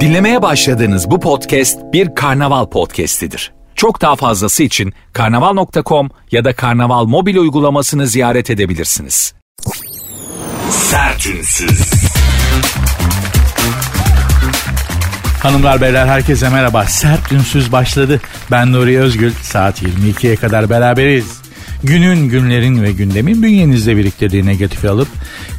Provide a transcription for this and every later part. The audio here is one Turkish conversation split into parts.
Dinlemeye başladığınız bu podcast bir karnaval podcastidir. Çok daha fazlası için karnaval.com ya da karnaval mobil uygulamasını ziyaret edebilirsiniz. Sertünsüz. Hanımlar beyler herkese merhaba. Sert ünsüz başladı. Ben Nuri Özgül. Saat 22'ye kadar beraberiz. Günün, günlerin ve gündemin bünyenizde biriktirdiği negatifi alıp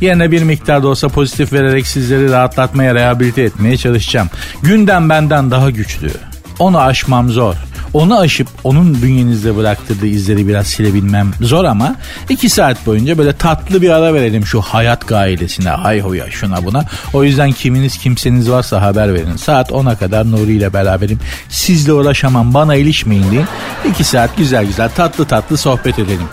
yerine bir miktar da olsa pozitif vererek sizleri rahatlatmaya, rehabilite etmeye çalışacağım. Gündem benden daha güçlü. Onu aşmam zor. Onu aşıp onun bünyenizde bıraktırdığı izleri biraz silebilmem zor ama iki saat boyunca böyle tatlı bir ara verelim şu hayat gailesine. Hay hoya şuna buna. O yüzden kiminiz kimseniz varsa haber verin. Saat 10'a kadar Nuri ile beraberim. Sizle uğraşamam bana ilişmeyin diye. iki saat güzel güzel tatlı tatlı sohbet edelim.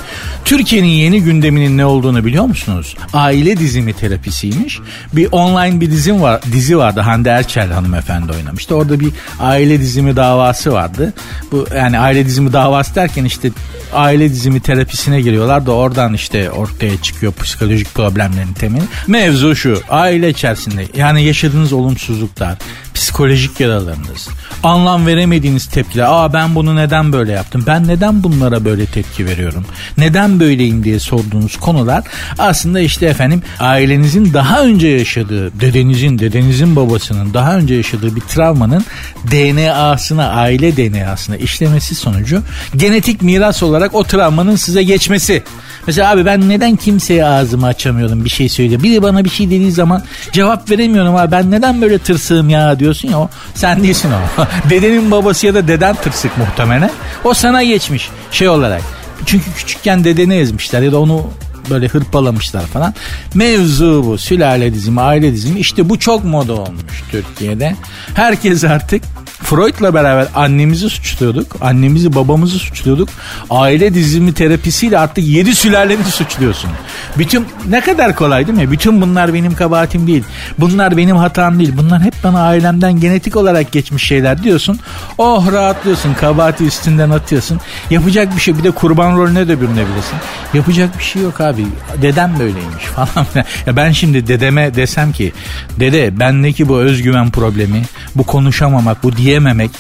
Türkiye'nin yeni gündeminin ne olduğunu biliyor musunuz? Aile dizimi terapisiymiş. Bir online bir dizim var, dizi vardı. Hande Erçel hanımefendi oynamıştı. Orada bir aile dizimi davası vardı. Bu yani aile dizimi davası derken işte aile dizimi terapisine giriyorlar da oradan işte ortaya çıkıyor psikolojik problemlerin temeli. Mevzu şu aile içerisinde yani yaşadığınız olumsuzluklar, psikolojik yaralarınız, anlam veremediğiniz tepkiler. Aa ben bunu neden böyle yaptım? Ben neden bunlara böyle tepki veriyorum? Neden böyleyim diye sorduğunuz konular aslında işte efendim ailenizin daha önce yaşadığı, dedenizin, dedenizin babasının daha önce yaşadığı bir travmanın DNA'sına, aile DNA'sına işlemesi sonucu genetik miras olarak o travmanın size geçmesi. Mesela abi ben neden kimseye ağzımı açamıyorum bir şey söylüyor. Biri bana bir şey dediği zaman cevap veremiyorum abi ben neden böyle tırsığım ya diyorsun ya o sen değilsin o. Dedenin babası ya da deden tırsık muhtemelen. O sana geçmiş şey olarak. Çünkü küçükken dedeni ezmişler ya da onu böyle hırpalamışlar falan. Mevzu bu. Sülale dizimi, aile dizimi. İşte bu çok moda olmuş Türkiye'de. Herkes artık Freud'la beraber annemizi suçluyorduk. Annemizi babamızı suçluyorduk. Aile dizimi terapisiyle artık yedi sülaleni suçluyorsun. Bütün ne kadar kolay değil mi? Bütün bunlar benim kabahatim değil. Bunlar benim hatam değil. Bunlar hep bana ailemden genetik olarak geçmiş şeyler diyorsun. Oh rahatlıyorsun. Kabahati üstünden atıyorsun. Yapacak bir şey. Bir de kurban rolüne de bürünebilirsin. Yapacak bir şey yok abi. Dedem böyleymiş falan. ya ben şimdi dedeme desem ki dede bendeki bu özgüven problemi, bu konuşamamak, bu diye diyememek,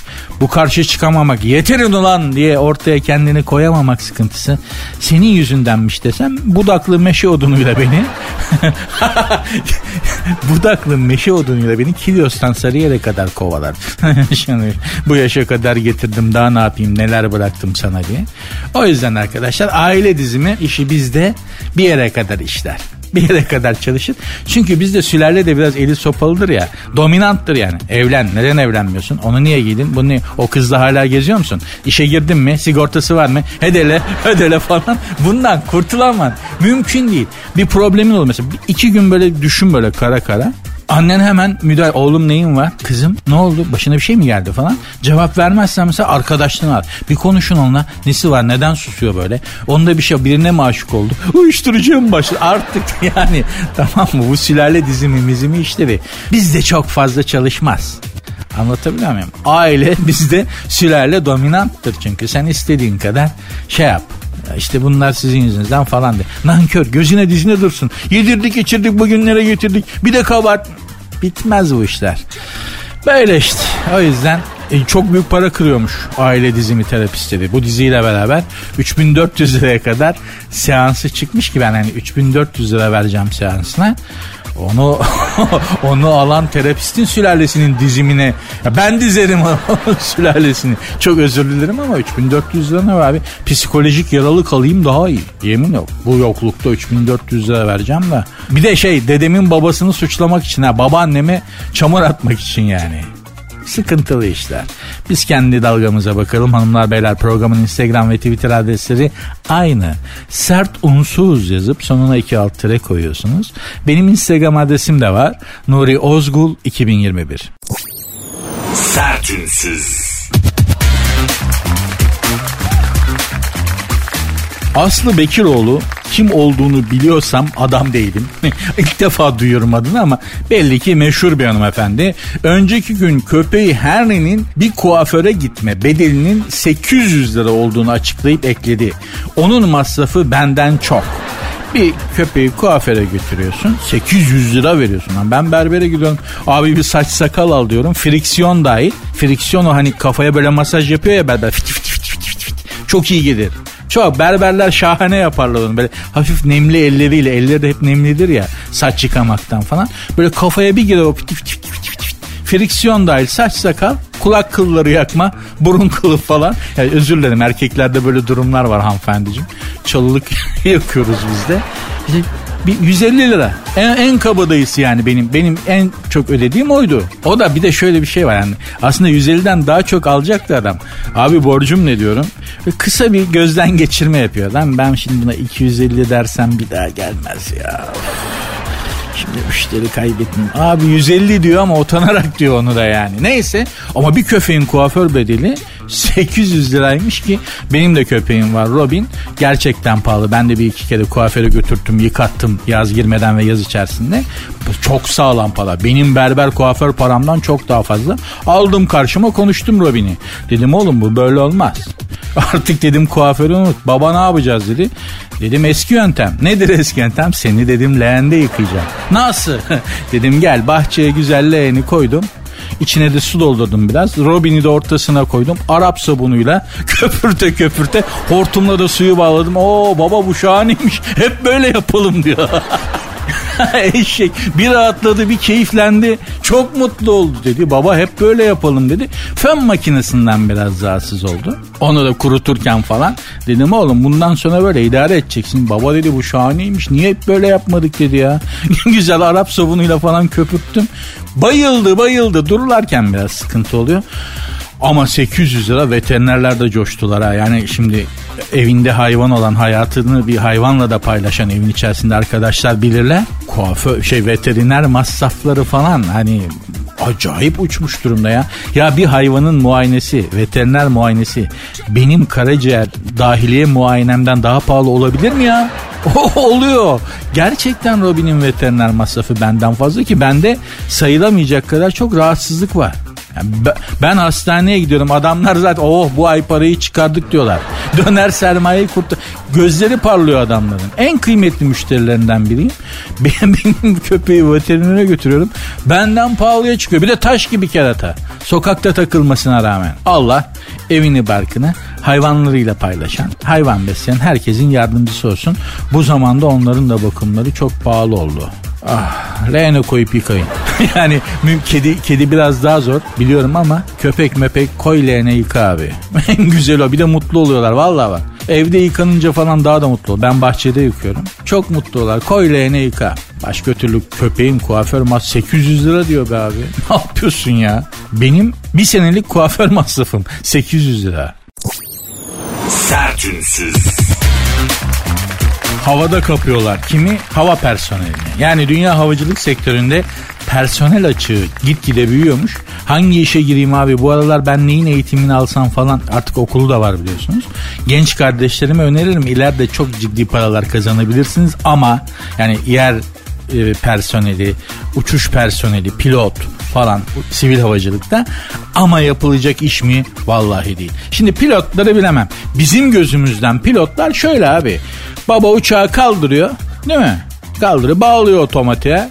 bu karşı çıkamamak, yeterin ulan diye ortaya kendini koyamamak sıkıntısı senin yüzündenmiş desem budaklı meşe odunuyla beni budaklı meşe odunuyla beni Kilyos'tan Sarıyer'e kadar kovalar. Bu yaşa kadar getirdim daha ne yapayım neler bıraktım sana diye. O yüzden arkadaşlar aile dizimi işi bizde bir yere kadar işler bir yere kadar çalışır. Çünkü bizde sülale de biraz eli sopalıdır ya. Dominanttır yani. Evlen. Neden evlenmiyorsun? Onu niye giydin? Bunu niye? O kızla hala geziyor musun? İşe girdin mi? Sigortası var mı? Hedele, hedele falan. Bundan kurtulamam. Mümkün değil. Bir problemin olur mesela. iki gün böyle düşün böyle kara kara. Annen hemen müdahale oğlum neyin var? Kızım ne oldu? Başına bir şey mi geldi? falan. Cevap vermezsen mesela arkadaşlığını al bir konuşun onunla. Nesi var neden susuyor böyle? Onda bir şey birine mi aşık oldu. Uyuşturucuya mı başladı? Artık yani tamam mı? Bu sülale dizimi mizimi işleri bizde çok fazla çalışmaz. Anlatabiliyor muyum? Aile bizde sülale dominanttır. Çünkü sen istediğin kadar şey yap işte bunlar sizin yüzünüzden falan de. Nankör gözüne dizine dursun. Yedirdik içirdik bugünlere getirdik. Bir de kabahat. Bitmez bu işler. Böyle işte. O yüzden e, çok büyük para kırıyormuş aile dizimi terapistleri. Bu diziyle beraber 3400 liraya kadar seansı çıkmış ki ben hani 3400 lira vereceğim seansına. Onu onu alan terapistin sülalesinin dizimine ya ben dizerim sülalesini. Çok özür dilerim ama 3400 lira ne var abi? Psikolojik yaralı kalayım daha iyi. Yemin yok. Bu yoklukta 3400 lira vereceğim de. Bir de şey dedemin babasını suçlamak için ha babaanneme çamur atmak için yani sıkıntılı işler. Biz kendi dalgamıza bakalım hanımlar beyler programın Instagram ve Twitter adresleri aynı. Sert unsuz yazıp sonuna iki alt tere koyuyorsunuz. Benim Instagram adresim de var. Nuri Ozgul 2021. Sert Aslı Bekiroğlu kim olduğunu biliyorsam adam değilim. İlk defa duyuyorum adını ama belli ki meşhur bir hanımefendi. Önceki gün köpeği Henry'nin bir kuaföre gitme bedelinin 800 lira olduğunu açıklayıp ekledi. Onun masrafı benden çok. Bir köpeği kuaföre götürüyorsun. 800 lira veriyorsun. Ben berbere gidiyorum. Abi bir saç sakal al diyorum. Friksiyon dahil. Friksiyon o hani kafaya böyle masaj yapıyor ya berber. Fit fit fit fit fit. Çok iyi gelir. Çok berberler şahane yaparlar onu böyle hafif nemli elleriyle elleri de hep nemlidir ya saç yıkamaktan falan. Böyle kafaya bir girer o piti piti. Friksiyon dahil saç sakal kulak kılları yakma burun kılı falan. Yani özür dilerim erkeklerde böyle durumlar var hanımefendiciğim. Çalılık yakıyoruz biz de. Bir 150 lira. En, en kabadayısı yani benim benim en çok ödediğim oydu. O da bir de şöyle bir şey var yani. Aslında 150'den daha çok alacaktı adam. Abi borcum ne diyorum? Ve kısa bir gözden geçirme yapıyor. Lan ben şimdi buna 250 dersem bir daha gelmez ya. Şimdi müşteri kaybetmeyeyim. Abi 150 diyor ama utanarak diyor onu da yani. Neyse ama bir köpeğin kuaför bedeli 800 liraymış ki benim de köpeğim var Robin. Gerçekten pahalı. Ben de bir iki kere kuaföre götürttüm, yıkattım yaz girmeden ve yaz içerisinde. Çok sağlam para. Benim berber kuaför paramdan çok daha fazla. Aldım karşıma konuştum Robin'i. Dedim oğlum bu böyle olmaz. Artık dedim kuaförü unut. Baba ne yapacağız dedi. Dedim eski yöntem. Nedir eski yöntem? Seni dedim leğende yıkayacağım. Nasıl? dedim gel bahçeye güzel leğeni koydum. İçine de su doldurdum biraz. Robin'i de ortasına koydum. Arap sabunuyla köpürte köpürte hortumla da suyu bağladım. Oo baba bu şahaneymiş. Hep böyle yapalım diyor. Eşek. Bir rahatladı bir keyiflendi. Çok mutlu oldu dedi. Baba hep böyle yapalım dedi. Fön makinesinden biraz rahatsız oldu. Onu da kuruturken falan dedim oğlum bundan sonra böyle idare edeceksin. Baba dedi bu şahaneymiş. Niye hep böyle yapmadık? dedi ya. Güzel Arap sabunuyla falan köpürttüm. Bayıldı bayıldı. Dururlarken biraz sıkıntı oluyor ama 800 lira veterinerler de coştular ha. Yani şimdi evinde hayvan olan hayatını bir hayvanla da paylaşan evin içerisinde arkadaşlar bilirler. Kuaför şey veteriner masrafları falan hani acayip uçmuş durumda ya. Ya bir hayvanın muayenesi, veteriner muayenesi benim karaciğer dahiliye muayenemden daha pahalı olabilir mi ya? oluyor. Gerçekten Robin'in veteriner masrafı benden fazla ki bende sayılamayacak kadar çok rahatsızlık var. Ben hastaneye gidiyorum adamlar zaten oh bu ay parayı çıkardık diyorlar. Döner sermayeyi kurtar. Gözleri parlıyor adamların. En kıymetli müşterilerinden biriyim. Benim köpeği veterinere götürüyorum. Benden pahalıya çıkıyor. Bir de taş gibi kerata. Sokakta takılmasına rağmen. Allah evini barkını hayvanlarıyla paylaşan, hayvan besleyen herkesin yardımcısı olsun. Bu zamanda onların da bakımları çok pahalı oldu. Ah, leğene koyup yıkayın. yani kedi kedi biraz daha zor biliyorum ama köpek mepek koy leğene yıka abi. en güzel o bir de mutlu oluyorlar vallahi bak. Evde yıkanınca falan daha da mutlu. Ben bahçede yıkıyorum. Çok mutlu oluyorlar. Koy leğene yıka. Başka türlü köpeğin kuaför mas 800 lira diyor be abi. Ne yapıyorsun ya? Benim bir senelik kuaför masrafım 800 lira. Sertünsüz. Havada kapıyorlar. Kimi? Hava personelini. Yani dünya havacılık sektöründe personel açığı gitgide büyüyormuş. Hangi işe gireyim abi bu aralar ben neyin eğitimini alsam falan artık okulu da var biliyorsunuz. Genç kardeşlerime öneririm ileride çok ciddi paralar kazanabilirsiniz ama yani yer e, personeli, uçuş personeli, pilot falan sivil havacılıkta ama yapılacak iş mi? Vallahi değil. Şimdi pilotları bilemem. Bizim gözümüzden pilotlar şöyle abi. Baba uçağı kaldırıyor değil mi? Kaldırıyor bağlıyor otomatiğe.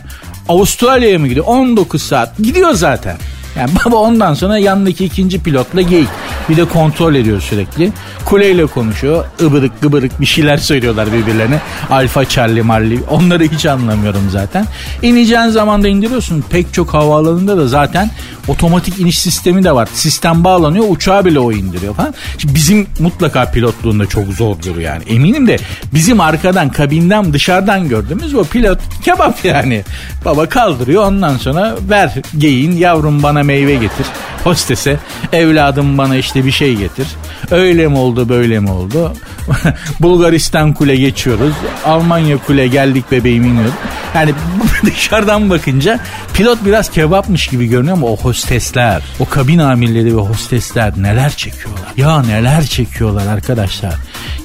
Avustralya'ya mı gidiyor? 19 saat. Gidiyor zaten. Yani baba ondan sonra yanındaki ikinci pilotla geyik. Bir de kontrol ediyor sürekli. Kuleyle konuşuyor. Ibırık gıbırık bir şeyler söylüyorlar birbirlerine. Alfa Charlie Marley. Onları hiç anlamıyorum zaten. İneceğin zaman da indiriyorsun. Pek çok havaalanında da zaten otomatik iniş sistemi de var. Sistem bağlanıyor. Uçağı bile o indiriyor falan. Şimdi bizim mutlaka pilotluğunda çok zordur yani. Eminim de bizim arkadan kabinden dışarıdan gördüğümüz o pilot kebap yani. Baba kaldırıyor ondan sonra ver geyin yavrum bana meyve getir. Hostese evladım bana işte bir şey getir. Öyle mi oldu böyle mi oldu? Bulgaristan kule geçiyoruz. Almanya kule geldik bebeğim iniyor. Yani dışarıdan bakınca pilot biraz kebapmış gibi görünüyor ama o hostesler, o kabin amirleri ve hostesler neler çekiyorlar. Ya neler çekiyorlar arkadaşlar.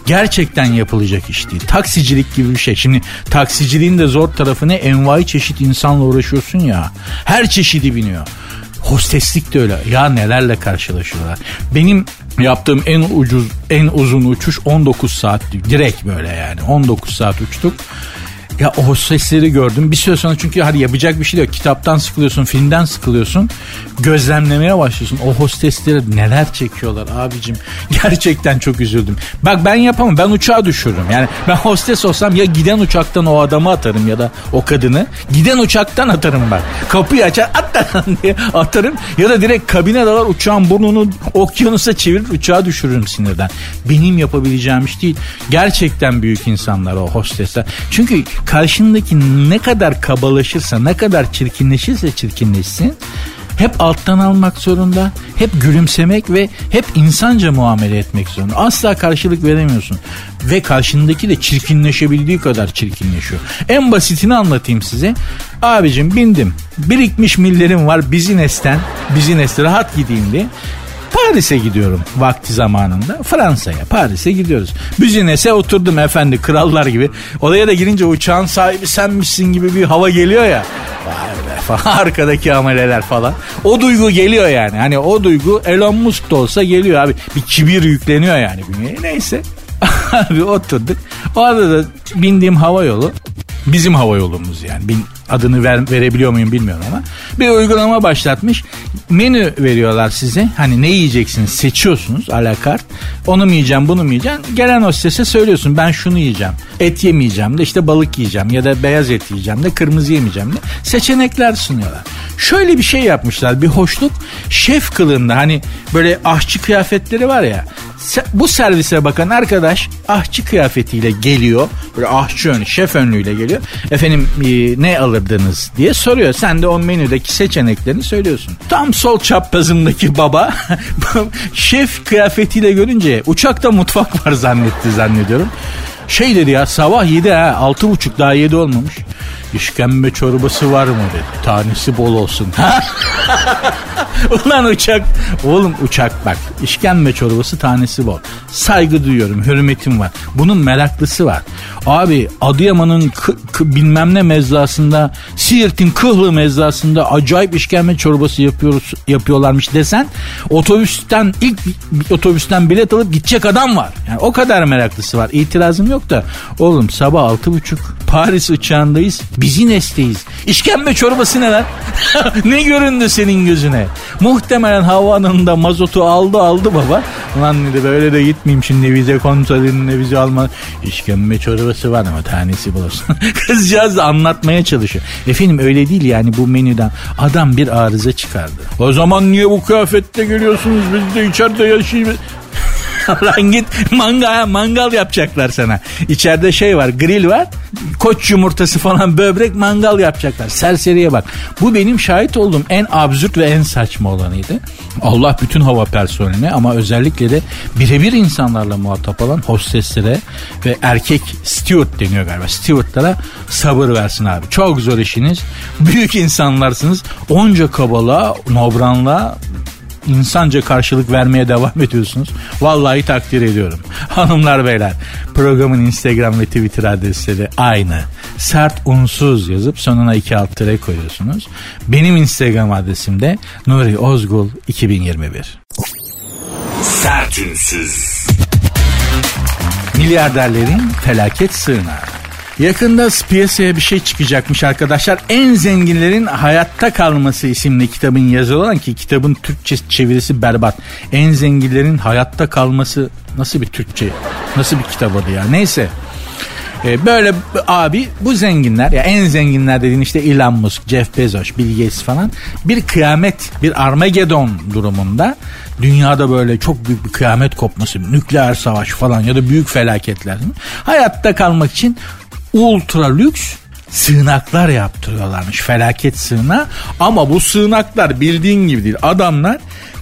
Gerçekten yapılacak iş değil. Taksicilik gibi bir şey. Şimdi taksiciliğin de zor tarafı ne? Envai çeşit insanla uğraşıyorsun ya. Her çeşidi biniyor Hosteslik de öyle. Ya nelerle karşılaşıyorlar. Benim yaptığım en ucuz, en uzun uçuş 19 saat. Direkt böyle yani. 19 saat uçtuk. Ya o hostesleri gördüm. Bir süre sonra çünkü hadi yapacak bir şey yok. Kitaptan sıkılıyorsun, filmden sıkılıyorsun. Gözlemlemeye başlıyorsun. O hostesleri neler çekiyorlar abicim. Gerçekten çok üzüldüm. Bak ben yapamam. Ben uçağa düşürürüm. Yani ben hostes olsam ya giden uçaktan o adamı atarım ya da o kadını. Giden uçaktan atarım bak. Kapıyı açar at diye atarım. Ya da direkt kabine dalar uçağın burnunu okyanusa çevirir uçağı düşürürüm sinirden. Benim yapabileceğim iş değil. Gerçekten büyük insanlar o hostesler. Çünkü karşındaki ne kadar kabalaşırsa, ne kadar çirkinleşirse çirkinleşsin hep alttan almak zorunda, hep gülümsemek ve hep insanca muamele etmek zorunda. Asla karşılık veremiyorsun. Ve karşındaki de çirkinleşebildiği kadar çirkinleşiyor. En basitini anlatayım size. Abicim bindim. Birikmiş millerim var bizinesten. Bizineste rahat gideyim diye. Paris'e gidiyorum vakti zamanında. Fransa'ya, Paris'e gidiyoruz. Büzinese oturdum efendi krallar gibi. Odaya da girince uçağın sahibi senmişsin gibi bir hava geliyor ya. Vay be falan arkadaki ameleler falan. O duygu geliyor yani. Hani o duygu Elon Musk da olsa geliyor abi. Bir kibir yükleniyor yani. Neyse. abi oturduk. O arada da bindiğim hava yolu bizim hava yolumuz yani. Adını ver, verebiliyor muyum bilmiyorum ama. Bir uygulama başlatmış. Menü veriyorlar size. Hani ne yiyeceksiniz seçiyorsunuz alakart. Onu mu yiyeceğim bunu mu yiyeceğim. Gelen hostese söylüyorsun ben şunu yiyeceğim. Et yemeyeceğim de işte balık yiyeceğim ya da beyaz et yiyeceğim de kırmızı yemeyeceğim de. Seçenekler sunuyorlar. Şöyle bir şey yapmışlar bir hoşluk. Şef kılığında hani böyle aşçı kıyafetleri var ya bu servise bakan arkadaş ahçı kıyafetiyle geliyor. Böyle ahçı önü, şef önlüğüyle geliyor. Efendim e, ne alırdınız diye soruyor. Sen de o menüdeki seçeneklerini söylüyorsun. Tam sol çaprazımdaki baba şef kıyafetiyle görünce uçakta mutfak var zannetti zannediyorum. Şey dedi ya sabah 7 ha 6.30 daha 7 olmamış. İşkembe çorbası var mı dedi. Tanesi bol olsun. Ulan uçak. Oğlum uçak bak. İşkembe çorbası tanesi bol. Saygı duyuyorum. Hürmetim var. Bunun meraklısı var. Abi Adıyaman'ın k- k- bilmem ne mezrasında Siirt'in Kıhlı mezrasında acayip işkembe çorbası yapıyoruz yapıyorlarmış desen otobüsten ilk otobüsten bilet alıp gidecek adam var. Yani o kadar meraklısı var. İtirazım yok da oğlum sabah altı buçuk Paris uçağındayız. Biz esteyiz. İşkembe çorbası ne lan? ne göründü senin gözüne? Muhtemelen havanın mazotu aldı aldı baba. Ulan dedi böyle de gitmeyeyim şimdi vize kontrolünde vize alma. İşkembe çorbası var ama tanesi bulursun. Kızcağız da anlatmaya çalışıyor. Efendim öyle değil yani bu menüden. Adam bir arıza çıkardı. O zaman niye bu kıyafette geliyorsunuz biz de içeride yaşayayım. Lan git mangal, mangal yapacaklar sana. İçeride şey var grill var. Koç yumurtası falan böbrek mangal yapacaklar. Serseriye bak. Bu benim şahit olduğum en absürt ve en saçma olanıydı. Allah bütün hava personeline ama özellikle de birebir insanlarla muhatap olan hosteslere ve erkek steward deniyor galiba. Stewardlara sabır versin abi. Çok zor işiniz. Büyük insanlarsınız. Onca kabalığa, nobranlığa insanca karşılık vermeye devam ediyorsunuz. Vallahi takdir ediyorum. Hanımlar beyler programın Instagram ve Twitter adresleri aynı. Sert unsuz yazıp sonuna iki alt tere koyuyorsunuz. Benim Instagram adresim de Nuri Ozgul 2021. Sert unsuz. Milyarderlerin felaket sığınağı. Yakında piyasaya bir şey çıkacakmış arkadaşlar. En zenginlerin hayatta kalması isimli kitabın yazılı olan ki kitabın Türkçe çevirisi berbat. En zenginlerin hayatta kalması nasıl bir Türkçe? Nasıl bir kitap adı ya? Neyse. Ee, böyle abi bu zenginler ya en zenginler dediğin işte Elon Musk, Jeff Bezos, Bill Gates falan bir kıyamet, bir Armageddon durumunda dünyada böyle çok büyük bir kıyamet kopması, nükleer savaş falan ya da büyük felaketler hayatta kalmak için ultra lüks sığınaklar yaptırıyorlarmış. Felaket sığınağı. Ama bu sığınaklar bildiğin gibi değil. Adamlar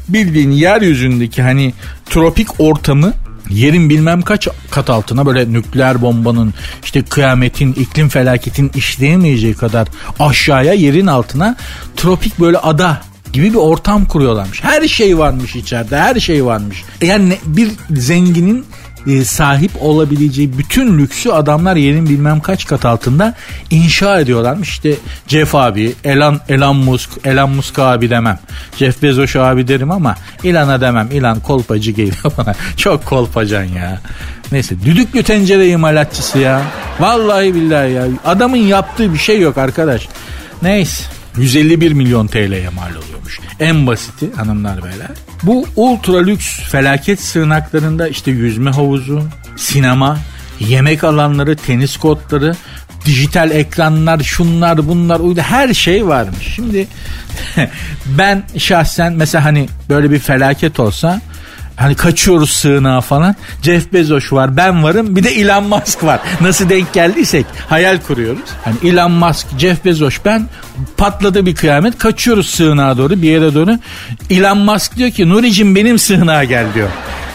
bildiğin yeryüzündeki hani tropik ortamı yerin bilmem kaç kat altına böyle nükleer bombanın işte kıyametin iklim felaketin işleyemeyeceği kadar aşağıya yerin altına tropik böyle ada gibi bir ortam kuruyorlarmış. Her şey varmış içeride her şey varmış. Yani bir zenginin e, sahip olabileceği bütün lüksü adamlar yerin bilmem kaç kat altında inşa ediyorlarmış. İşte Jeff abi, Elon, Elon Musk, Elon Musk abi demem. Jeff Bezos abi derim ama Elon'a demem. Elon kolpacı geliyor bana. Çok kolpacan ya. Neyse düdüklü tencere imalatçısı ya. Vallahi billahi ya. Adamın yaptığı bir şey yok arkadaş. Neyse. 151 milyon TL'ye mal oluyormuş. En basiti hanımlar beyler. Bu ultra lüks felaket sığınaklarında işte yüzme havuzu, sinema, yemek alanları, tenis kortları, dijital ekranlar, şunlar bunlar uydu her şey varmış. Şimdi ben şahsen mesela hani böyle bir felaket olsa Hani kaçıyoruz sığınağa falan. Jeff Bezos var, ben varım, bir de Elon Musk var. Nasıl denk geldiysek hayal kuruyoruz. Hani Elon Musk, Jeff Bezos, ben patladı bir kıyamet. Kaçıyoruz sığınağa doğru, bir yere doğru. Elon Musk diyor ki Nuri'cim benim sığınağa gel diyor.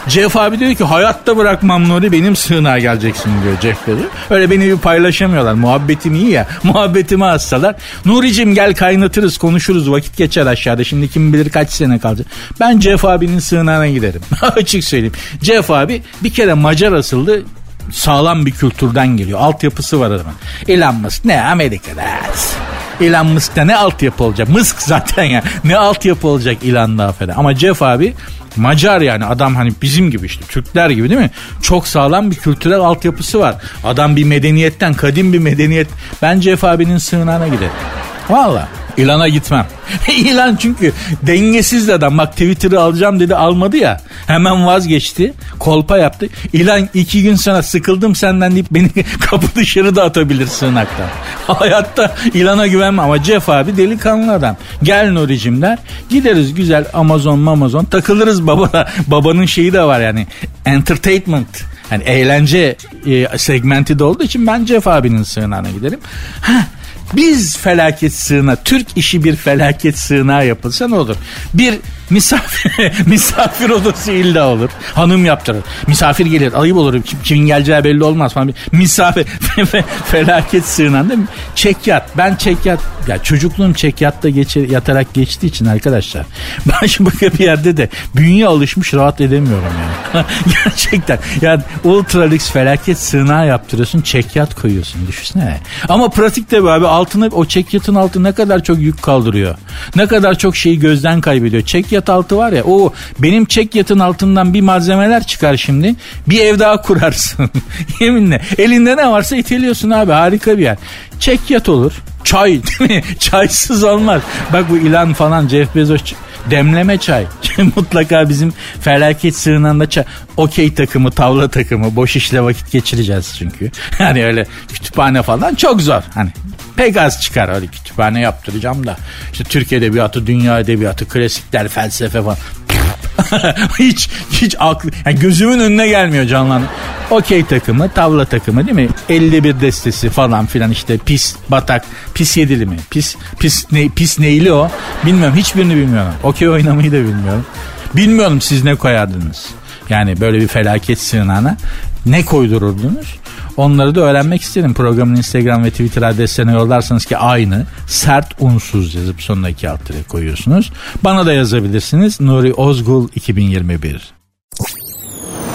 Jeff abi diyor ki hayatta bırakmam Nuri benim sığınağa geleceksin diyor Jeff dedi. Öyle beni bir paylaşamıyorlar. Muhabbetim iyi ya. Muhabbetimi hastalar. Nuri'cim gel kaynatırız konuşuruz vakit geçer aşağıda. Şimdi kim bilir kaç sene kalacak. Ben Jeff abinin sığınağına giderim. Açık söyleyeyim. Jeff abi bir kere Macar asıldı sağlam bir kültürden geliyor. Altyapısı var adamın. Elon Musk ne Amerika'da. Elon Musk'ta ne altyapı olacak? Musk zaten ya. Ne altyapı olacak Elon'da affeder. Ama Jeff abi Macar yani adam hani bizim gibi işte Türkler gibi değil mi? Çok sağlam bir kültürel altyapısı var. Adam bir medeniyetten kadim bir medeniyet. Ben Jeff abinin sığınağına giderim. Valla. İlan'a gitmem. İlan çünkü dengesiz adam. Bak Twitter'ı alacağım dedi almadı ya. Hemen vazgeçti. Kolpa yaptı. İlan iki gün sonra sıkıldım senden deyip beni kapı dışarı da atabilir sığınaktan. Hayatta İlan'a güvenmem ama Jeff abi delikanlı adam. Gel Nuri'cim der. Gideriz güzel Amazon Amazon takılırız baba. Babanın şeyi de var yani. Entertainment. Yani eğlence e, segmenti de olduğu için ben Jeff abinin sığınağına giderim. Ha, biz felaket sığına, Türk işi bir felaket sığınağı yapılsa ne olur? Bir misafir, misafir odası illa olur. Hanım yaptırır. Misafir gelir ayıp olur. Kim, kimin geleceği belli olmaz falan. Misafir felaket sığınan değil mi? Çekyat. Ben çekyat. Ya çocukluğum çekyatta geçer, yatarak geçtiği için arkadaşlar. Ben şimdi bir yerde de bünye alışmış rahat edemiyorum yani. Gerçekten. Yani ultra lüks felaket sığınağı yaptırıyorsun. Çekyat koyuyorsun. Düşünsene. Ama pratikte be abi altına o çekyatın altı ne kadar çok yük kaldırıyor. Ne kadar çok şeyi gözden kaybediyor. Çekyat altı var ya o benim çekyatın altından bir malzemeler çıkar şimdi. Bir ev daha kurarsın. Yeminle. Elinde ne varsa iteliyorsun abi harika bir yer. Çekyat olur. Çay değil mi? Çaysız olmaz. Bak bu ilan falan Jeff Bezos demleme çay. Mutlaka bizim felaket sığınanda çay. Okey takımı, tavla takımı, boş işle vakit geçireceğiz çünkü. Hani öyle kütüphane falan çok zor. Hani pek az çıkar öyle kütüphane yaptıracağım da. İşte Türk edebiyatı, dünya edebiyatı, klasikler, felsefe falan. hiç hiç aklı yani gözümün önüne gelmiyor canlan. Okey takımı, tavla takımı değil mi? 51 destesi falan filan işte pis, batak, pis yedili mi? Pis pis ne pis neyli o? Bilmiyorum hiçbirini bilmiyorum. Okey oynamayı da bilmiyorum. Bilmiyorum siz ne koyardınız? Yani böyle bir felaket sığınağına ne koydururdunuz? Onları da öğrenmek isterim. Programın Instagram ve Twitter adreslerine yollarsanız ki aynı sert unsuz yazıp sonuna iki alt koyuyorsunuz. Bana da yazabilirsiniz. Nuri Ozgul 2021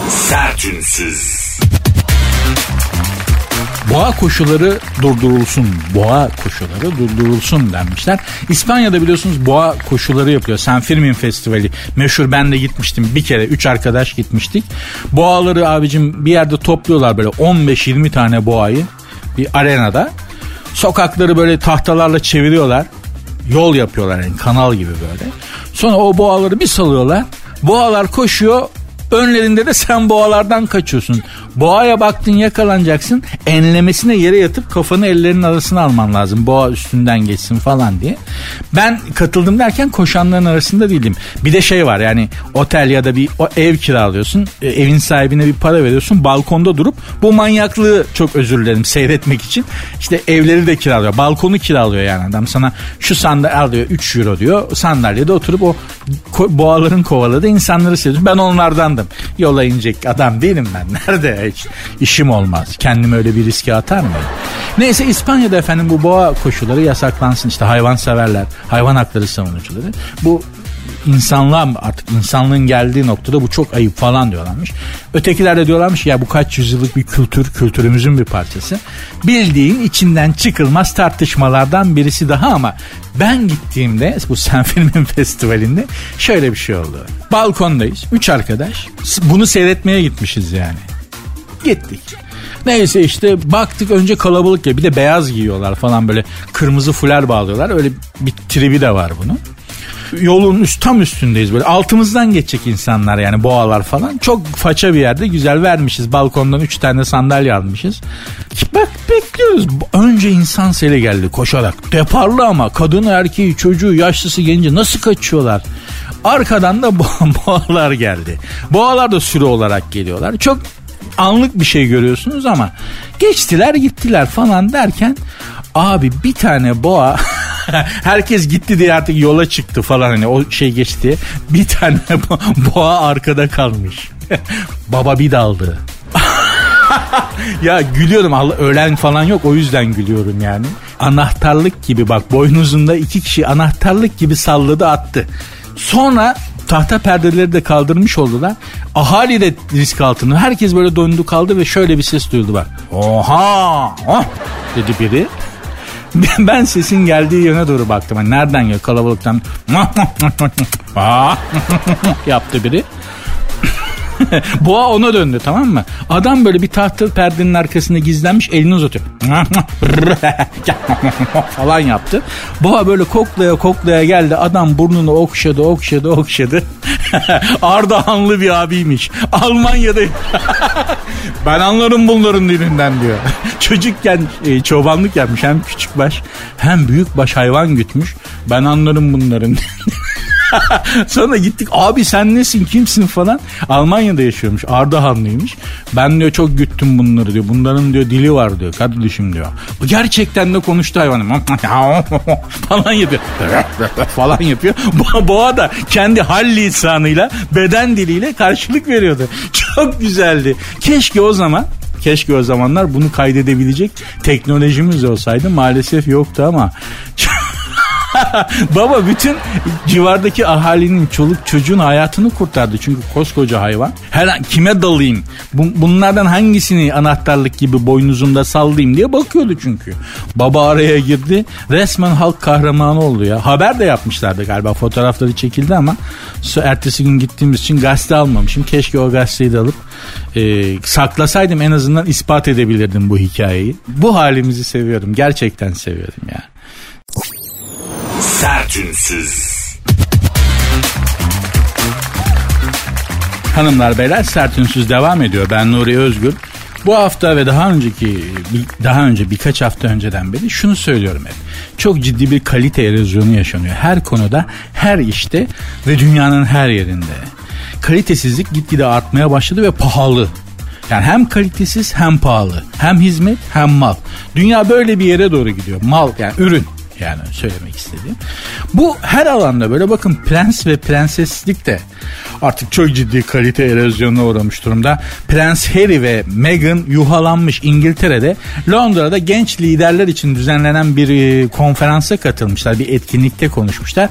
Sert unsuz. Boğa koşuları durdurulsun. Boğa koşuları durdurulsun denmişler. İspanya'da biliyorsunuz boğa koşuları yapıyor. San Fermin Festivali. Meşhur ben de gitmiştim bir kere. Üç arkadaş gitmiştik. Boğaları abicim bir yerde topluyorlar böyle 15-20 tane boğayı bir arenada. Sokakları böyle tahtalarla çeviriyorlar. Yol yapıyorlar yani kanal gibi böyle. Sonra o boğaları bir salıyorlar. Boğalar koşuyor Önlerinde de sen boğalardan kaçıyorsun. Boğaya baktın yakalanacaksın. Enlemesine yere yatıp kafanı ellerinin arasına alman lazım. Boğa üstünden geçsin falan diye. Ben katıldım derken koşanların arasında değilim. Bir de şey var yani otel ya da bir o ev kiralıyorsun. E, evin sahibine bir para veriyorsun. Balkonda durup bu manyaklığı çok özür dilerim seyretmek için. İşte evleri de kiralıyor. Balkonu kiralıyor yani adam sana şu sandalye al diyor 3 euro diyor. Sandalyede oturup o boğaların kovaladığı insanları seyrediyorsun. Ben onlardan da efendim. Yola inecek adam değilim ben. Nerede hiç işim olmaz. Kendimi öyle bir riske atar mıyım? Neyse İspanya'da efendim bu boğa koşuları yasaklansın. İşte hayvan severler, hayvan hakları savunucuları. Bu insanlığa artık insanlığın geldiği noktada bu çok ayıp falan diyorlarmış. Ötekiler de diyorlarmış ya bu kaç yüzyıllık bir kültür, kültürümüzün bir parçası. Bildiğin içinden çıkılmaz tartışmalardan birisi daha ama ben gittiğimde bu Sen Filmin Festivali'nde şöyle bir şey oldu. Balkondayız. Üç arkadaş. Bunu seyretmeye gitmişiz yani. Gittik. Neyse işte baktık önce kalabalık ya bir de beyaz giyiyorlar falan böyle kırmızı fular bağlıyorlar. Öyle bir tribi de var bunun yolun üst tam üstündeyiz böyle. Altımızdan geçecek insanlar yani boğalar falan. Çok faça bir yerde güzel vermişiz. Balkondan üç tane sandalye almışız. Bak bekliyoruz. Önce insan seli geldi koşarak. Deparlı ama kadını erkeği çocuğu yaşlısı genci nasıl kaçıyorlar? Arkadan da boğalar geldi. Boğalar da sürü olarak geliyorlar. Çok anlık bir şey görüyorsunuz ama geçtiler gittiler falan derken abi bir tane boğa herkes gitti diye artık yola çıktı falan hani o şey geçti. Bir tane boğa arkada kalmış. Baba bir daldı. ya gülüyorum ölen falan yok o yüzden gülüyorum yani. Anahtarlık gibi bak boynuzunda iki kişi anahtarlık gibi salladı attı. Sonra tahta perdeleri de kaldırmış oldular. Ahali de risk altında. Herkes böyle döndü kaldı ve şöyle bir ses duyuldu bak. Oha! Oh! dedi biri. ben sesin geldiği yöne doğru baktım. Yani nereden geliyor kalabalıktan yaptı biri. Boğa ona döndü tamam mı? Adam böyle bir tahta perdenin arkasında gizlenmiş elini uzatıyor. falan yaptı. Boğa böyle koklaya koklaya geldi. Adam burnunu okşadı okşadı okşadı. Ardahanlı bir abiymiş. Almanya'da ben anlarım bunların dilinden diyor. Çocukken e, çobanlık yapmış hem küçük baş hem büyük baş hayvan gütmüş. Ben anlarım bunların. Sonra gittik abi sen nesin kimsin falan. Almanya'da yaşıyormuş Ardahanlıymış. Ben diyor çok güttüm bunları diyor. Bunların diyor dili var diyor kardeşim diyor. Gerçekten de konuştu hayvanım. falan yapıyor. falan yapıyor. Boğa da kendi hal lisanıyla beden diliyle karşılık veriyordu. Çok güzeldi. Keşke o zaman Keşke o zamanlar bunu kaydedebilecek teknolojimiz olsaydı. Maalesef yoktu ama Baba bütün civardaki ahalinin çoluk çocuğun hayatını kurtardı. Çünkü koskoca hayvan. Her an kime dalayım? Bunlardan hangisini anahtarlık gibi boynuzunda sallayayım diye bakıyordu çünkü. Baba araya girdi. Resmen halk kahramanı oldu ya. Haber de yapmışlardı galiba. Fotoğrafları çekildi ama ertesi gün gittiğimiz için gazete almamışım. Keşke o gazeteyi de alıp e, saklasaydım en azından ispat edebilirdim bu hikayeyi. Bu halimizi seviyorum. Gerçekten seviyorum ya. Sertünsüz. Hanımlar beyler sertünsüz devam ediyor. Ben Nuri Özgür. Bu hafta ve daha önceki daha önce birkaç hafta önceden beri şunu söylüyorum hep. Çok ciddi bir kalite erozyonu yaşanıyor. Her konuda, her işte ve dünyanın her yerinde. Kalitesizlik gitgide artmaya başladı ve pahalı. Yani hem kalitesiz hem pahalı. Hem hizmet hem mal. Dünya böyle bir yere doğru gidiyor. Mal yani ürün yani söylemek istediğim. Bu her alanda böyle bakın prens ve prenseslik de artık çok ciddi kalite erozyonuna uğramış durumda. Prens Harry ve Meghan yuhalanmış İngiltere'de Londra'da genç liderler için düzenlenen bir e, konferansa katılmışlar. Bir etkinlikte konuşmuşlar.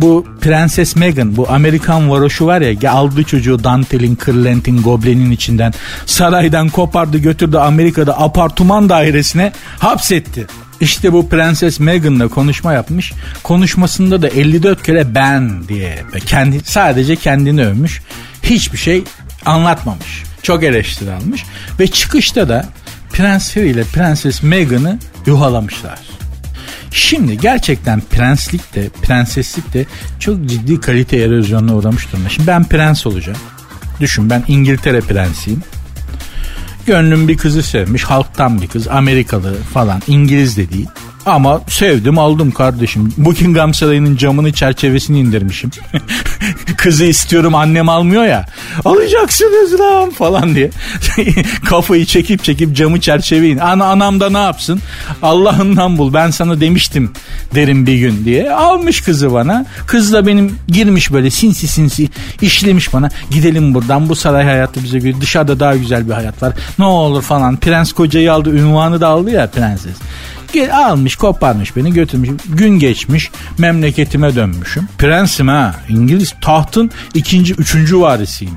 Bu Prenses Meghan bu Amerikan varoşu var ya aldı çocuğu dantelin, kırlentin, goblenin içinden saraydan kopardı götürdü Amerika'da apartman dairesine hapsetti. İşte bu Prenses Meghan'la konuşma yapmış. Konuşmasında da 54 kere ben diye kendi sadece kendini övmüş. Hiçbir şey anlatmamış. Çok eleştiri almış ve çıkışta da Prens Harry ile Prenses Meghan'ı yuhalamışlar. Şimdi gerçekten prenslik de prenseslik de çok ciddi kalite erozyonuna uğramış durumda. Şimdi ben prens olacağım. Düşün ben İngiltere prensiyim. Gönlüm bir kızı sevmiş. Halktan bir kız. Amerikalı falan. İngiliz de değil. Ama sevdim aldım kardeşim. Buckingham Sarayı'nın camını çerçevesini indirmişim. Kızı istiyorum annem almıyor ya. Alacaksınız lan falan diye. Kafayı çekip çekip camı çerçeveyin. Ana anam da ne yapsın? Allah'ından bul ben sana demiştim derim bir gün diye. Almış kızı bana. Kız da benim girmiş böyle sinsi sinsi işlemiş bana. Gidelim buradan bu saray hayatı bize göre dışarıda daha güzel bir hayat var. Ne olur falan. Prens kocayı aldı ünvanı da aldı ya prenses. Almış koparmış beni götürmüş. Gün geçmiş memleketime dönmüşüm. Prensim ha İngiliz tahtın ikinci üçüncü varisiyim.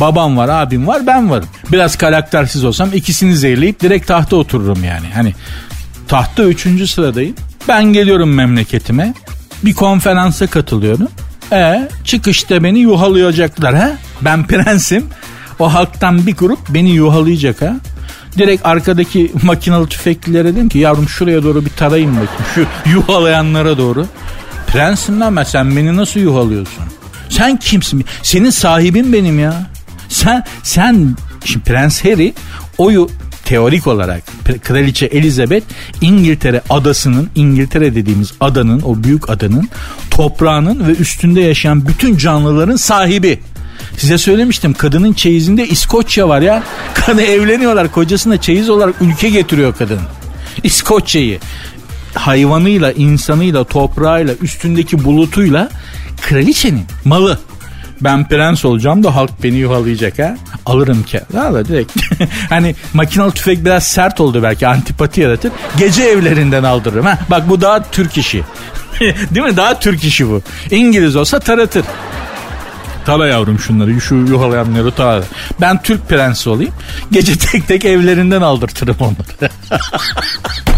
Babam var abim var ben varım. Biraz karaktersiz olsam ikisini zehirleyip direkt tahta otururum yani. Hani tahta üçüncü sıradayım. Ben geliyorum memleketime. Bir konferansa katılıyorum. E çıkışta beni yuhalayacaklar ha. Ben prensim. O halktan bir grup beni yuhalayacak ha. Direkt arkadaki makinalı tüfeklilere dedim ki yavrum şuraya doğru bir tarayın bakayım. Şu yuhalayanlara doğru. Prensim lan ben sen beni nasıl yuhalıyorsun? Sen kimsin? Senin sahibin benim ya. Sen sen şimdi Prens Harry oyu teorik olarak Kraliçe Elizabeth İngiltere adasının İngiltere dediğimiz adanın o büyük adanın toprağının ve üstünde yaşayan bütün canlıların sahibi. Size söylemiştim kadının çeyizinde İskoçya var ya. Kadın evleniyorlar kocasına çeyiz olarak ülke getiriyor kadın. İskoçya'yı hayvanıyla, insanıyla, toprağıyla, üstündeki bulutuyla kraliçenin malı. Ben prens olacağım da halk beni yuhalayacak ha. Alırım ki. Valla direkt. hani makinalı tüfek biraz sert oldu belki antipati yaratır. Gece evlerinden aldırırım ha. Bak bu daha Türk işi. Değil mi? Daha Türk işi bu. İngiliz olsa taratır. Tara yavrum şunları şu yuhalayanları tara. Ben Türk prensi olayım. Gece tek tek evlerinden aldırtırım onları.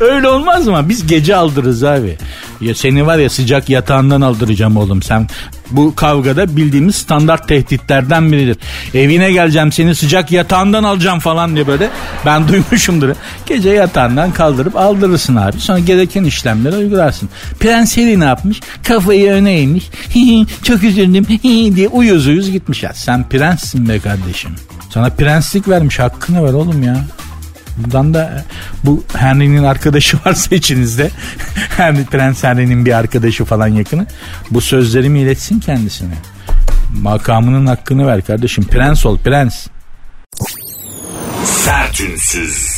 Öyle olmaz mı? Biz gece aldırırız abi. Ya seni var ya sıcak yatağından aldıracağım oğlum. Sen bu kavgada bildiğimiz standart tehditlerden biridir. Evine geleceğim seni sıcak yatağından alacağım falan diye böyle. Ben duymuşumdur. Gece yatağından kaldırıp aldırırsın abi. Sonra gereken işlemleri uygularsın. Prens Harry ne yapmış? Kafayı öne eğmiş. Çok üzüldüm diye uyuz uyuz gitmiş. Ya sen prenssin be kardeşim. Sana prenslik vermiş hakkını ver oğlum ya. Buradan da bu Henry'nin arkadaşı varsa içinizde Henry Prens Henry'nin bir arkadaşı falan yakını bu sözlerimi iletsin kendisine. Makamının hakkını ver kardeşim. Prens ol prens. Sertünsüz.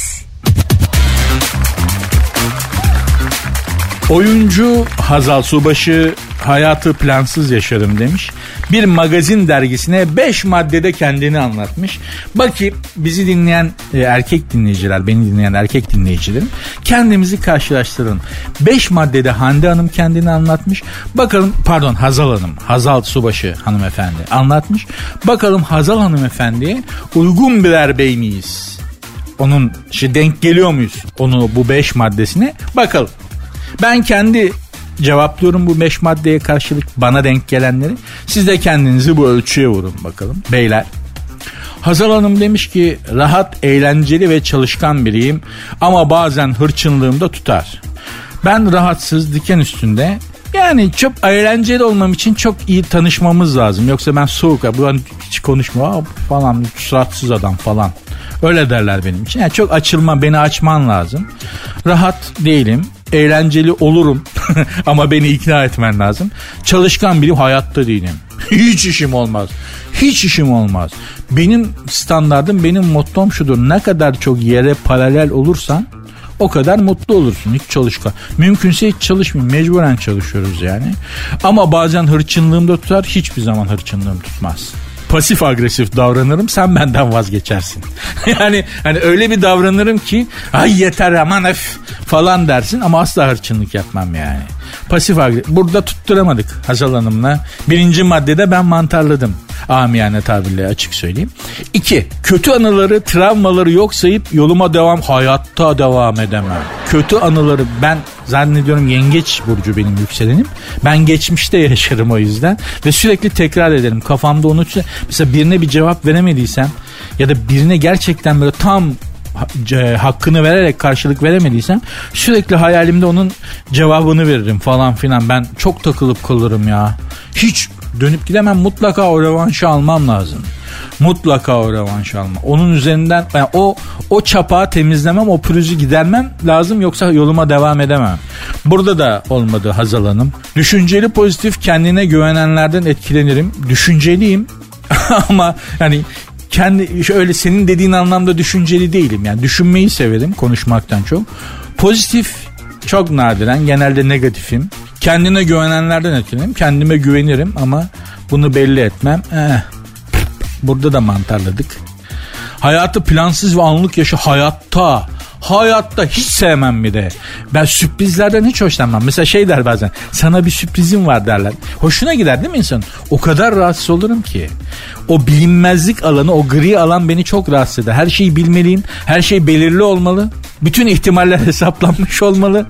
Oyuncu Hazal Subaşı hayatı plansız yaşarım demiş. Bir magazin dergisine 5 maddede kendini anlatmış. Bakayım bizi dinleyen e, erkek dinleyiciler, beni dinleyen erkek dinleyicilerim kendimizi karşılaştırın. 5 maddede Hande Hanım kendini anlatmış. Bakalım pardon Hazal Hanım, Hazal Subaşı hanımefendi anlatmış. Bakalım Hazal hanımefendiye uygun birer bey miyiz? Onun işte denk geliyor muyuz? Onu bu 5 maddesine bakalım. Ben kendi cevaplıyorum bu beş maddeye karşılık bana denk gelenleri. Siz de kendinizi bu ölçüye vurun bakalım. Beyler Hazal Hanım demiş ki rahat, eğlenceli ve çalışkan biriyim ama bazen hırçınlığım da tutar. Ben rahatsız, diken üstünde yani çok eğlenceli olmam için çok iyi tanışmamız lazım. Yoksa ben soğuk, bu hiç konuşma falan, suratsız adam falan. Öyle derler benim için. Yani çok açılma, beni açman lazım. Rahat değilim eğlenceli olurum ama beni ikna etmen lazım. Çalışkan biriyim hayatta değilim. Hiç işim olmaz. Hiç işim olmaz. Benim standardım, benim mottom şudur. Ne kadar çok yere paralel olursan o kadar mutlu olursun. Hiç çalışkan. Mümkünse hiç çalışmayayım. Mecburen çalışıyoruz yani. Ama bazen hırçınlığım da tutar. Hiçbir zaman hırçınlığım tutmaz pasif agresif davranırım sen benden vazgeçersin. yani hani öyle bir davranırım ki ay yeter aman öf falan dersin ama asla hırçınlık yapmam yani. Pasif agresif. Burada tutturamadık Hazal Hanım'la. Birinci maddede ben mantarladım. Amiyane tabirle açık söyleyeyim. İki, kötü anıları, travmaları yok sayıp yoluma devam, hayatta devam edemem. Kötü anıları ben zannediyorum yengeç burcu benim yükselenim. Ben geçmişte yaşarım o yüzden ve sürekli tekrar ederim. Kafamda onu mesela birine bir cevap veremediysem ya da birine gerçekten böyle tam hakkını vererek karşılık veremediysem sürekli hayalimde onun cevabını veririm falan filan. Ben çok takılıp kalırım ya. Hiç dönüp gidemem mutlaka o revanşı almam lazım. Mutlaka o revanşı almam. Onun üzerinden yani o o çapağı temizlemem, o pürüzü gidermem lazım yoksa yoluma devam edemem. Burada da olmadı Hazal Hanım. Düşünceli pozitif kendine güvenenlerden etkilenirim. Düşünceliyim ama yani kendi şöyle senin dediğin anlamda düşünceli değilim. Yani düşünmeyi severim konuşmaktan çok. Pozitif çok nadiren genelde negatifim. Kendine güvenenlerden etkilenirim. Kendime güvenirim ama bunu belli etmem. Eh, burada da mantarladık. Hayatı plansız ve anlık yaşı hayatta Hayatta hiç sevmem bir de. Ben sürprizlerden hiç hoşlanmam. Mesela şey der bazen sana bir sürprizim var derler. Hoşuna gider değil mi insan? O kadar rahatsız olurum ki. O bilinmezlik alanı, o gri alan beni çok rahatsız eder. Her şeyi bilmeliyim. Her şey belirli olmalı. Bütün ihtimaller hesaplanmış olmalı.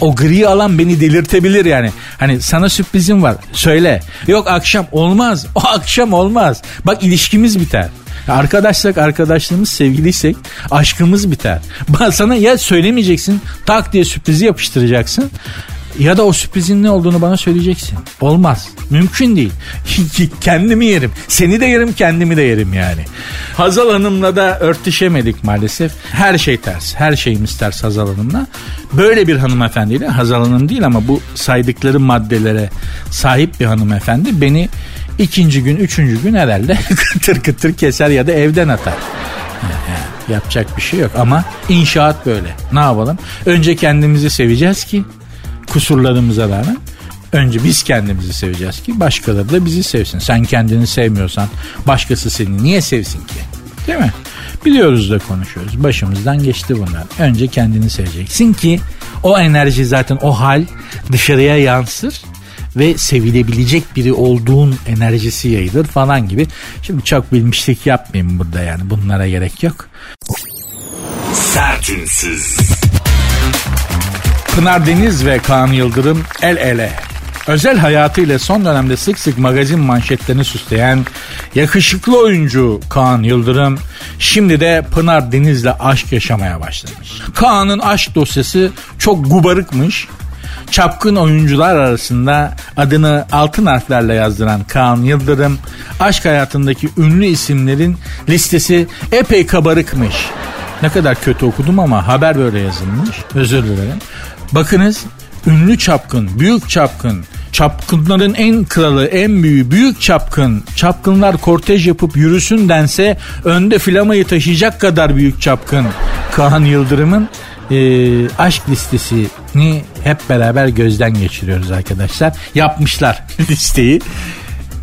O gri alan beni delirtebilir yani. Hani sana sürprizim var. Söyle. Yok akşam olmaz. O akşam olmaz. Bak ilişkimiz biter. Arkadaşsak arkadaşlığımız sevgiliysek aşkımız biter. Sana ya söylemeyeceksin tak diye sürprizi yapıştıracaksın ya da o sürprizin ne olduğunu bana söyleyeceksin. Olmaz. Mümkün değil. kendimi yerim. Seni de yerim kendimi de yerim yani. Hazal Hanım'la da örtüşemedik maalesef. Her şey ters. Her şeyimiz ters Hazal Hanım'la. Böyle bir hanımefendiyle Hazal Hanım değil ama bu saydıkları maddelere sahip bir hanımefendi beni ikinci gün, üçüncü gün herhalde kıtır kıtır keser ya da evden atar. Yapacak bir şey yok ama inşaat böyle. Ne yapalım? Önce kendimizi seveceğiz ki kusurlarımıza rağmen önce biz kendimizi seveceğiz ki başkaları da bizi sevsin. Sen kendini sevmiyorsan başkası seni niye sevsin ki? Değil mi? Biliyoruz da konuşuyoruz. Başımızdan geçti bunlar. Önce kendini seveceksin ki o enerji zaten o hal dışarıya yansır ve sevilebilecek biri olduğun enerjisi yayılır falan gibi. Şimdi çok bilmişlik yapmayayım burada yani bunlara gerek yok. Sertünsüz. Pınar Deniz ve Kaan Yıldırım el ele. Özel hayatıyla son dönemde sık sık magazin manşetlerini süsleyen yakışıklı oyuncu Kaan Yıldırım şimdi de Pınar Deniz'le aşk yaşamaya başlamış. Kaan'ın aşk dosyası çok gubarıkmış. Çapkın oyuncular arasında adını altın harflerle yazdıran Kaan Yıldırım aşk hayatındaki ünlü isimlerin listesi epey kabarıkmış. Ne kadar kötü okudum ama haber böyle yazılmış. Özür dilerim. Bakınız ünlü çapkın, büyük çapkın, çapkınların en kralı, en büyüğü, büyük çapkın. Çapkınlar kortej yapıp yürüsün dense önde filamayı taşıyacak kadar büyük çapkın. Kaan Yıldırım'ın e, aşk listesini hep beraber gözden geçiriyoruz arkadaşlar. Yapmışlar listeyi.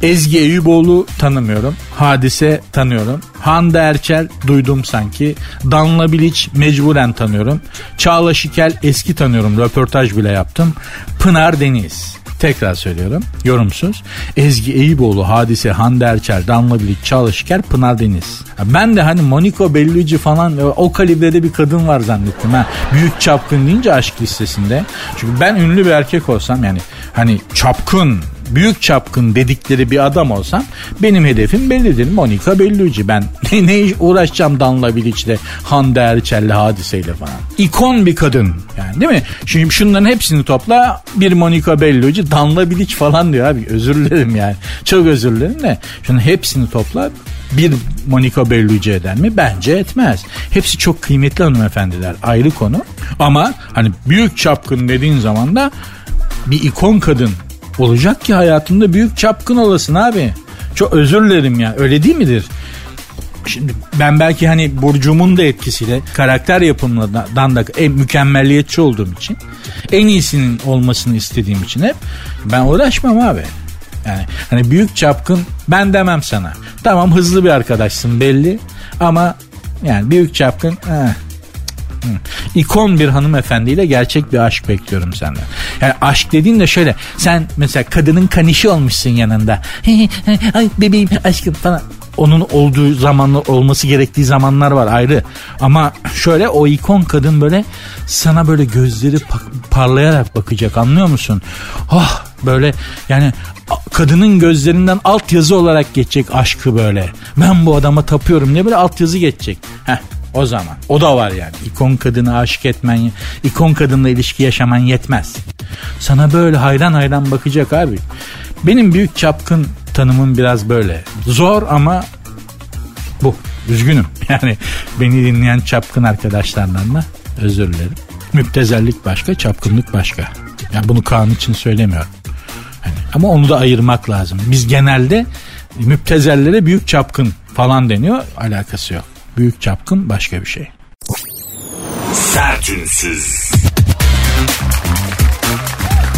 Ezgi Eyüboğlu tanımıyorum. Hadise tanıyorum. Hande Erçel duydum sanki. Danla Bilic mecburen tanıyorum. Çağla Şikel eski tanıyorum. Röportaj bile yaptım. Pınar Deniz. Tekrar söylüyorum. Yorumsuz. Ezgi Eyüboğlu, Hadise, Hande Erçel, Damla Bilik, Çağla Şiker, Pınar Deniz. Ben de hani Monica Bellucci falan o kalibrede bir kadın var zannettim. Ha. Büyük çapkın deyince aşk listesinde. Çünkü ben ünlü bir erkek olsam yani hani çapkın büyük çapkın dedikleri bir adam olsam benim hedefim bellidir. Monica Bellucci. Ben ne, ne uğraşacağım Danla Bilic'le, Hande Erçel'le, hadiseyle falan. İkon bir kadın yani değil mi? Şimdi şunların hepsini topla bir Monica Bellucci, Danla Bilic falan diyor abi. Özür dilerim yani. Çok özür dilerim de. Şunun hepsini topla bir Monica Bellucci eder mi? Bence etmez. Hepsi çok kıymetli hanımefendiler ayrı konu. Ama hani büyük çapkın dediğin zaman da bir ikon kadın olacak ki hayatında büyük çapkın olasın abi. Çok özür dilerim ya öyle değil midir? Şimdi ben belki hani Burcu'mun da etkisiyle karakter yapımından da en mükemmelliyetçi olduğum için en iyisinin olmasını istediğim için hep ben uğraşmam abi. Yani hani büyük çapkın ben demem sana. Tamam hızlı bir arkadaşsın belli ama yani büyük çapkın eh, İkon bir hanımefendiyle gerçek bir aşk bekliyorum senden. Yani aşk dediğin de şöyle. Sen mesela kadının kanişi olmuşsun yanında. Ay bebeğim aşkım falan onun olduğu zamanlı olması gerektiği zamanlar var ayrı. Ama şöyle o ikon kadın böyle sana böyle gözleri parlayarak bakacak anlıyor musun? Oh böyle yani kadının gözlerinden altyazı olarak geçecek aşkı böyle. Ben bu adama tapıyorum ne böyle altyazı geçecek. Heh o zaman. O da var yani. İkon kadını aşık etmen, ikon kadınla ilişki yaşaman yetmez. Sana böyle hayran hayran bakacak abi. Benim büyük çapkın tanımım biraz böyle. Zor ama bu. Üzgünüm. Yani beni dinleyen çapkın arkadaşlardan da özür dilerim. Müptezellik başka, çapkınlık başka. Yani bunu kanun için söylemiyorum. Yani, ama onu da ayırmak lazım. Biz genelde müptezellere büyük çapkın falan deniyor. Alakası yok. Büyük çapkın başka bir şey. Sertünsüz.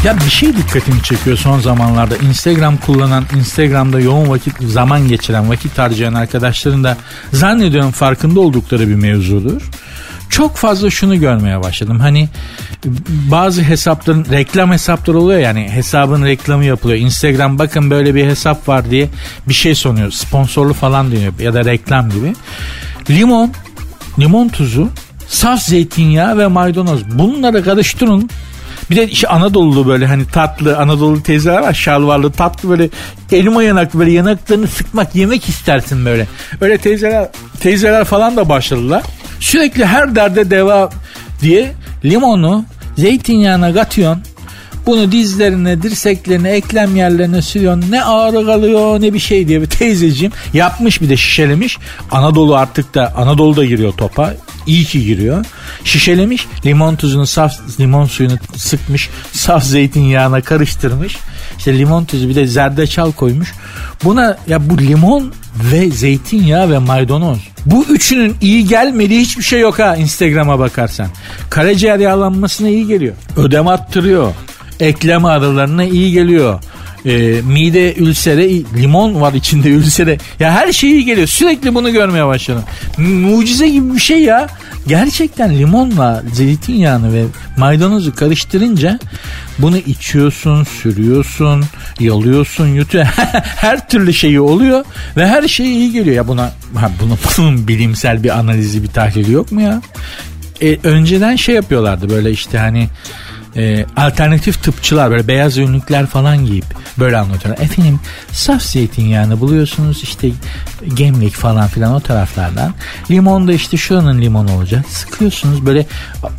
Ya bir şey dikkatimi çekiyor son zamanlarda. Instagram kullanan, Instagram'da yoğun vakit zaman geçiren, vakit harcayan arkadaşların da zannediyorum farkında oldukları bir mevzudur çok fazla şunu görmeye başladım. Hani bazı hesapların reklam hesapları oluyor yani hesabın reklamı yapılıyor. Instagram bakın böyle bir hesap var diye bir şey sunuyor. Sponsorlu falan diyor ya da reklam gibi. Limon, limon tuzu, saf zeytinyağı ve maydanoz. Bunları karıştırın. Bir de işte Anadolu böyle hani tatlı Anadolu teyzeler var şalvarlı tatlı böyle elma yanaklı böyle yanaklarını sıkmak yemek istersin böyle. Öyle teyzeler teyzeler falan da başladılar. Sürekli her derde deva diye limonu zeytinyağına katıyorsun. Bunu dizlerine, dirseklerine, eklem yerlerine sürüyorsun. Ne ağrı kalıyor ne bir şey diye bir teyzeciğim yapmış bir de şişelemiş. Anadolu artık da Anadolu'da giriyor topa. İyi ki giriyor. Şişelemiş limon tuzunu saf limon suyunu sıkmış. Saf zeytinyağına karıştırmış. İşte limon tuzu bir de zerdeçal koymuş. Buna ya bu limon ve zeytinyağı ve maydanoz. Bu üçünün iyi gelmediği hiçbir şey yok ha Instagram'a bakarsan. Karaciğer yağlanmasına iyi geliyor. Ödem attırıyor. Eklem ağrılarına iyi geliyor. E, mide ülsere limon var içinde ülsere. Ya her şey iyi geliyor. Sürekli bunu görmeye başladım. Mucize gibi bir şey ya. Gerçekten limonla zeytinyağını ve maydanozu karıştırınca bunu içiyorsun, sürüyorsun, yalıyorsun, yutuyor. her türlü şeyi oluyor ve her şey iyi geliyor. Ya buna ha, bunun, bunun bilimsel bir analizi, bir tahlili yok mu ya? E, önceden şey yapıyorlardı böyle işte hani e, alternatif tıpçılar böyle beyaz önlükler falan giyip böyle anlatıyorlar. Efendim saf zeytinyağını buluyorsunuz işte gemlik falan filan o taraflardan. Limon da işte şuranın limon olacak. Sıkıyorsunuz böyle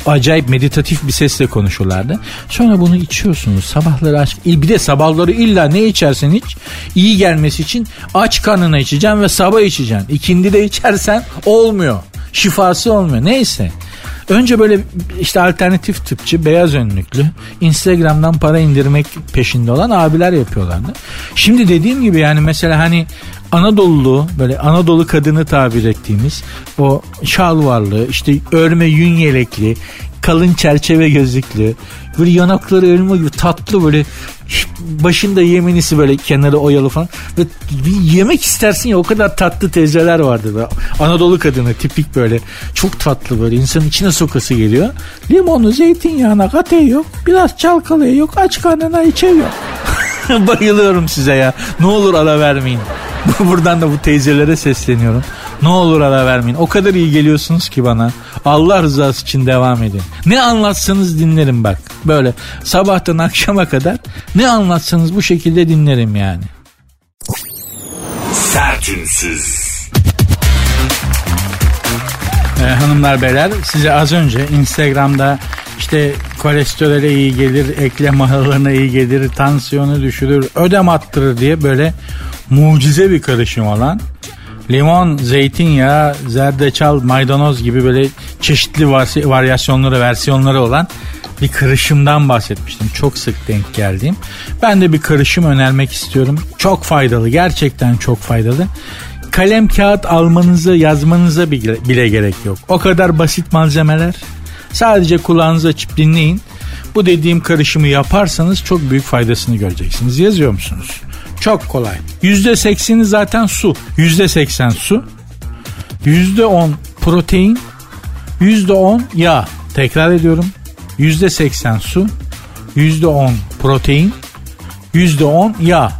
acayip meditatif bir sesle konuşurlardı. Sonra bunu içiyorsunuz sabahları aç. Bir de sabahları illa ne içersen iç iyi gelmesi için aç karnına içeceksin ve sabah içeceksin. İkindi de içersen olmuyor. Şifası olmuyor. Neyse. Önce böyle işte alternatif tıpçı beyaz önlüklü Instagram'dan para indirmek peşinde olan abiler yapıyorlardı. Şimdi dediğim gibi yani mesela hani Anadolu böyle Anadolu kadını tabir ettiğimiz o şalvarlı işte örme yün yelekli kalın çerçeve gözlüklü böyle yanakları elma gibi tatlı böyle başında yemenisi böyle kenarı oyalı falan. Ve bir yemek istersin ya o kadar tatlı teyzeler vardı böyle. Anadolu kadını tipik böyle. Çok tatlı böyle insanın içine sokası geliyor. Limonu zeytinyağına katıyor yok biraz çalkalıyor yok aç karnına içiyor bayılıyorum size ya. Ne olur ara vermeyin. Buradan da bu teyzelere sesleniyorum. Ne olur ara vermeyin. O kadar iyi geliyorsunuz ki bana. Allah rızası için devam edin. Ne anlatsanız dinlerim bak. Böyle sabahtan akşama kadar ne anlatsanız bu şekilde dinlerim yani. Sertünsüz. Ee, hanımlar beyler size az önce Instagram'da işte kolesterole iyi gelir, eklem ağrılarına iyi gelir, tansiyonu düşürür, ödem attırır diye böyle mucize bir karışım olan limon, zeytinyağı, zerdeçal, maydanoz gibi böyle çeşitli varyasyonları, versiyonları olan bir karışımdan bahsetmiştim. Çok sık denk geldiğim. Ben de bir karışım önermek istiyorum. Çok faydalı, gerçekten çok faydalı. Kalem kağıt almanıza, yazmanıza bile gerek yok. O kadar basit malzemeler. Sadece kulağınızı açıp dinleyin. Bu dediğim karışımı yaparsanız çok büyük faydasını göreceksiniz. Yazıyor musunuz? Çok kolay. Yüzde sekseni zaten su. Yüzde seksen su. Yüzde on protein. Yüzde on yağ. Tekrar ediyorum. Yüzde seksen su. Yüzde on protein. Yüzde on yağ.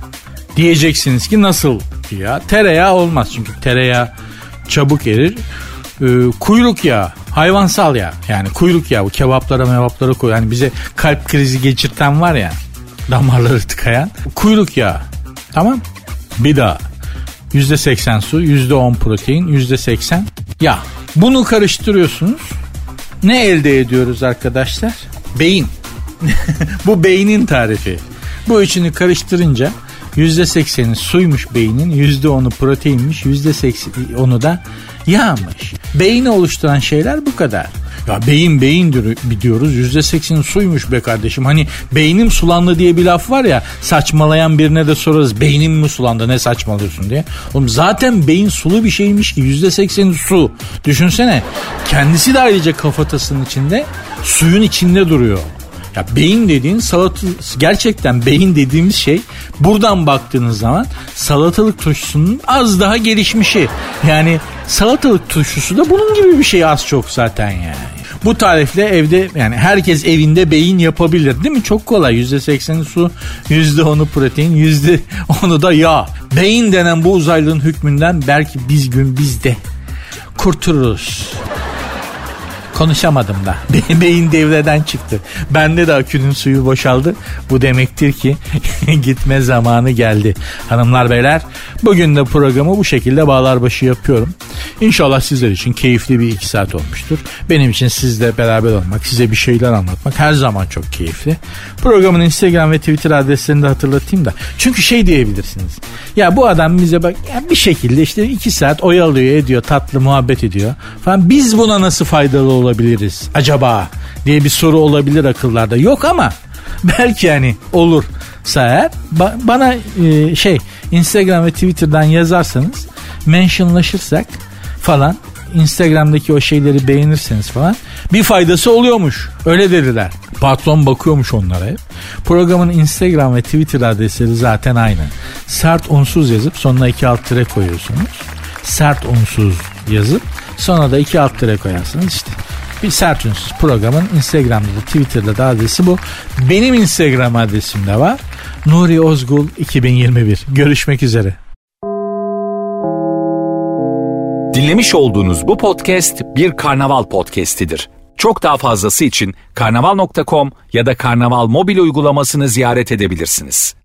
Diyeceksiniz ki nasıl ya? Tereyağı olmaz çünkü tereyağı çabuk erir. Ee, kuyruk yağı hayvansal yağ yani kuyruk yağı bu kebaplara mevaplara koy yani bize kalp krizi geçirten var ya damarları tıkayan kuyruk yağı Tamam. Bir daha. %80 su, %10 protein, %80 yağ. Bunu karıştırıyorsunuz. Ne elde ediyoruz arkadaşlar? Beyin. Bu beynin tarifi. Bu üçünü karıştırınca %80'i suymuş beynin, %10'u proteinmiş, %10'u da yağmış. Beyni oluşturan şeyler bu kadar. Ya beyin beyin diyoruz yüzde seksen suymuş be kardeşim. Hani beynim sulandı diye bir laf var ya saçmalayan birine de sorarız beynim mi sulandı ne saçmalıyorsun diye. Oğlum zaten beyin sulu bir şeymiş ki yüzde sekseni su. Düşünsene kendisi de ayrıca kafatasının içinde suyun içinde duruyor. Ya beyin dediğin salata gerçekten beyin dediğimiz şey buradan baktığınız zaman salatalık turşusunun az daha gelişmişi. Yani salatalık turşusu da bunun gibi bir şey az çok zaten yani. Bu tarifle evde yani herkes evinde beyin yapabilir değil mi? Çok kolay. %80'i su, %10'u protein, %10'u da yağ. Beyin denen bu uzaylının hükmünden belki biz gün bizde kurtuluruz. Konuşamadım da. Beyin devreden çıktı. Bende de akünün suyu boşaldı. Bu demektir ki gitme zamanı geldi. Hanımlar beyler bugün de programı bu şekilde bağlar başı yapıyorum. İnşallah sizler için keyifli bir iki saat olmuştur. Benim için sizle beraber olmak, size bir şeyler anlatmak her zaman çok keyifli. Programın Instagram ve Twitter adreslerini de hatırlatayım da. Çünkü şey diyebilirsiniz. Ya bu adam bize bak ya bir şekilde işte iki saat oyalıyor ediyor tatlı muhabbet ediyor falan. Biz buna nasıl faydalı olabiliriz acaba diye bir soru olabilir akıllarda. Yok ama belki yani olur eğer ba- bana e, şey Instagram ve Twitter'dan yazarsanız mentionlaşırsak falan Instagram'daki o şeyleri beğenirseniz falan bir faydası oluyormuş. Öyle dediler. Patron bakıyormuş onlara hep. Programın Instagram ve Twitter adresleri zaten aynı. Sert unsuz yazıp sonuna iki alt tire koyuyorsunuz. Sert unsuz yazıp sonra da iki alt tire koyarsınız işte. Bir sert unsuz programın Instagram'da da Twitter'da da adresi bu. Benim Instagram adresim de var. Nuri Ozgul 2021. Görüşmek üzere. Dinlemiş olduğunuz bu podcast bir karnaval podcastidir. Çok daha fazlası için karnaval.com ya da karnaval mobil uygulamasını ziyaret edebilirsiniz.